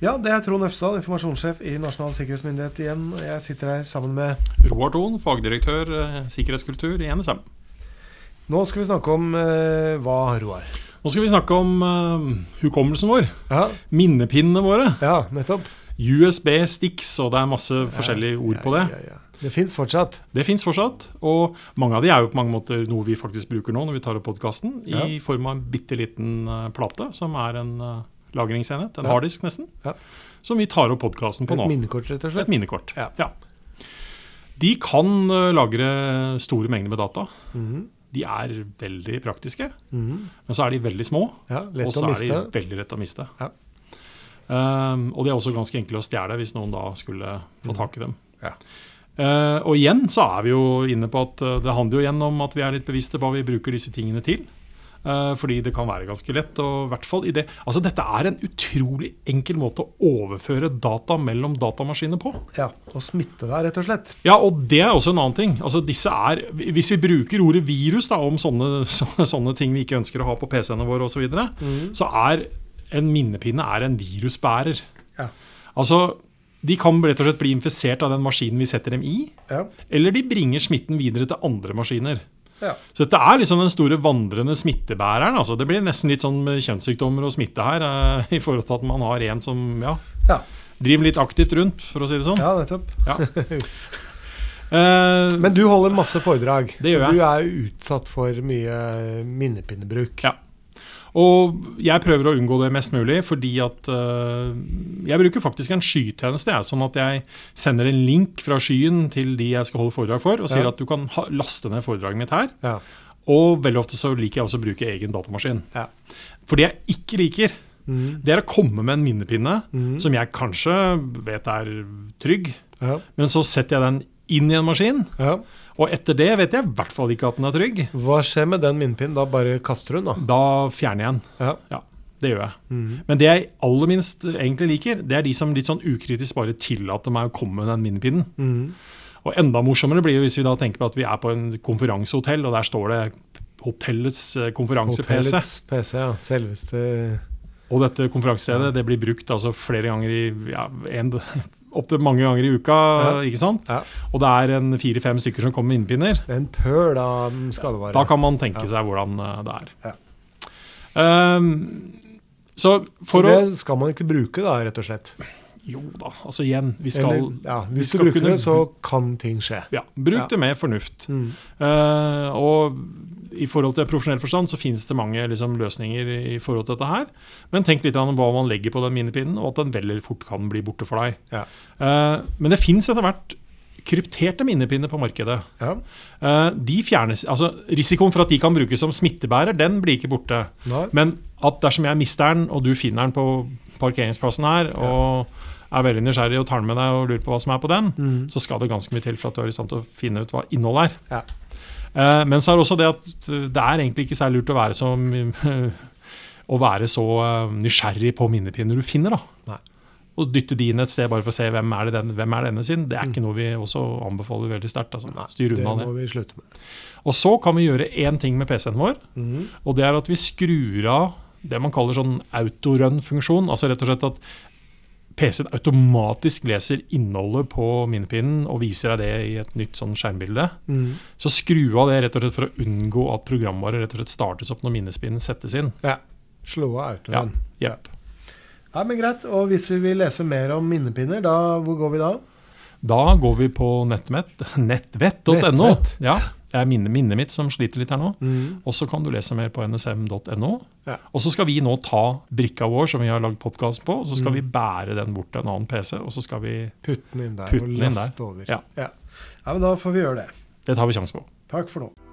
Ja, det er Trond Øvstedal, informasjonssjef i Nasjonal sikkerhetsmyndighet igjen. Jeg sitter her sammen med Roar Thon, fagdirektør eh, sikkerhetskultur i NSM. Nå skal vi snakke om eh, hva, Roar? Nå skal vi snakke om eh, hukommelsen vår. Ja, Minnepinnene våre. ja nettopp. USB-sticks, og det er masse forskjellige ord på det. Ja, ja, ja. Det fins fortsatt. Det fins fortsatt. Og mange av de er jo på mange måter noe vi faktisk bruker nå når vi tar opp podkasten, Ja. i form av en bitte liten eh, plate, som er en eh, lagringsenhet. En Ja. harddisk, nesten. Ja. Som vi tar opp podkasten på Et nå. minnekort, rett og slett? Et minnekort. Ja. De kan eh, lagre store mengder med data. Mhm, De er veldig praktiske, mhm. men så er de veldig små. Ja, Og så å er de veldig lett å miste. Ja. Um, og de er også ganske enkle å stjele hvis noen da skulle få tak i dem. Mm. Ja. Uh, og igjen så er vi jo inne på at uh, det handler jo igjen om at vi er litt bevisste på hva vi bruker disse tingene til. Uh, fordi det kan være ganske lett. og i hvert fall i det, altså Dette er en utrolig enkel måte å overføre data mellom datamaskiner på. Ja, Og smitte deg, rett og slett. Ja, og det er også en annen ting. Altså disse er, Hvis vi bruker ordet virus da, om sånne, sånne ting vi ikke ønsker å ha på PC-ene våre osv., så, videre, Mhm. så er en minnepinne er en virusbærer. Ja. Altså, De kan rett og slett bli infisert av den maskinen vi setter dem i, Ja. eller de bringer smitten videre til andre maskiner. Ja. Så dette er liksom den store vandrende smittebæreren. altså Det blir nesten litt sånn kjønnssykdommer og smitte her, eh, i forhold til at man har en som ja, Ja, driver litt aktivt rundt, for å si det sånn. ja nettopp. Ja. Eh, Men du holder masse foredrag, så jeg. du er utsatt for mye minnepinnebruk. Ja. Og jeg prøver å unngå det mest mulig, fordi at uh, Jeg bruker faktisk en skytjeneste, jeg, sånn at jeg sender en link fra skyen til de jeg skal holde foredrag for, og sier Ja. at du kan ha, laste ned foredraget mitt her. Ja. Og veldig ofte så liker jeg også å bruke egen datamaskin. Ja. For det jeg ikke liker, mm. det er å komme med en minnepinne mm. som jeg kanskje vet er trygg, Ja. men så setter jeg den inn i en maskin, ja. Og etter det vet jeg i hvert fall ikke at den er trygg. Hva skjer med den minnepinnen? Da bare kaster du den, da. Da fjerner jeg den. Ja. Ja, det gjør jeg. Mhm. Men det jeg aller minst egentlig liker, det er de som litt sånn ukritisk bare tillater meg å komme med den minnepinnen. Mhm. Og enda morsommere blir det hvis vi da tenker på at vi er på en konferansehotell, og der står det hotellets eh, konferanse-PC. Hotellets PC, ja. Selveste Og dette konferansestedet det blir brukt altså flere ganger i ja, en, Opptil mange ganger i uka, ikke sant? Ja. Og det er en fire-fem stykker som kommer med minnepinner. En pøl av skadevare. Da kan man tenke Ja. seg hvordan eh, det er. Ja. Ehm, så for Så å det skal man ikke bruke, da, rett og slett. Jo da, altså igjen, vi skal Eller, ja, vi hvis du bruker kunne det, så kan ting skje. Ja, bruk Ja. det med fornuft. Mm. Uh, og i forhold til profesjonell forstand så finnes det mange liksom, løsninger i forhold til dette her. Men tenk litt om hva man legger på den minnepinnen, og at den veldig fort kan bli borte for deg. Ja. Uh, men det fins etter hvert krypterte minnepinner på markedet. Ja. Uh, de fjernes, altså Risikoen for at de kan brukes som smittebærer, den blir ikke borte. Nei. Men at dersom jeg mister den, og du finner den på parkeringsplassen her, og er veldig nysgjerrig og tar den med deg og lurer på hva som er på den, Mm. så skal det ganske mye til for at du er i stand til å finne ut hva innholdet er. Ja. Eh, men så er det også det at eh, det er egentlig ikke særlig lurt å være så å være så eh, nysgjerrig på minnepinner du finner. da. Nei. Og dytte de inn et sted bare for å se hvem er, det den, hvem er denne sin, det er ikke noe vi også anbefaler veldig sterkt. Altså. Styr unna Det må det. vi slutte med. Og så kan vi gjøre én ting med PC-en vår, mm. og det er at vi skrur av det man kaller sånn autorun-funksjon. Altså rett og slett at PC-en automatisk leser innholdet på minnepinnen og viser deg det i et nytt sånn skjermbilde. Mm. Så skru av det rett og slett for å unngå at programvare rett og slett startes opp når minnespinnen settes inn. Ja. Slå av Ja, yep. Ja, men greit. Og hvis vi vil lese mer om minnepinner, da, hvor går vi da? Da går vi på nettmett, nettvett.no. Nettvett. Ja, det er minnet, minnet mitt som sliter litt her nå. Mm. Og så kan du lese mer på nsm.no. Ja. Og så skal vi nå ta brikka vår som vi har lagd podkast på, og så skal Mm. vi bære den bort til en annen PC, og så skal vi Putte den inn der Putten og laste over. Ja. ja. Ja, men da får vi gjøre det. Det tar vi sjansen på. Takk for nå.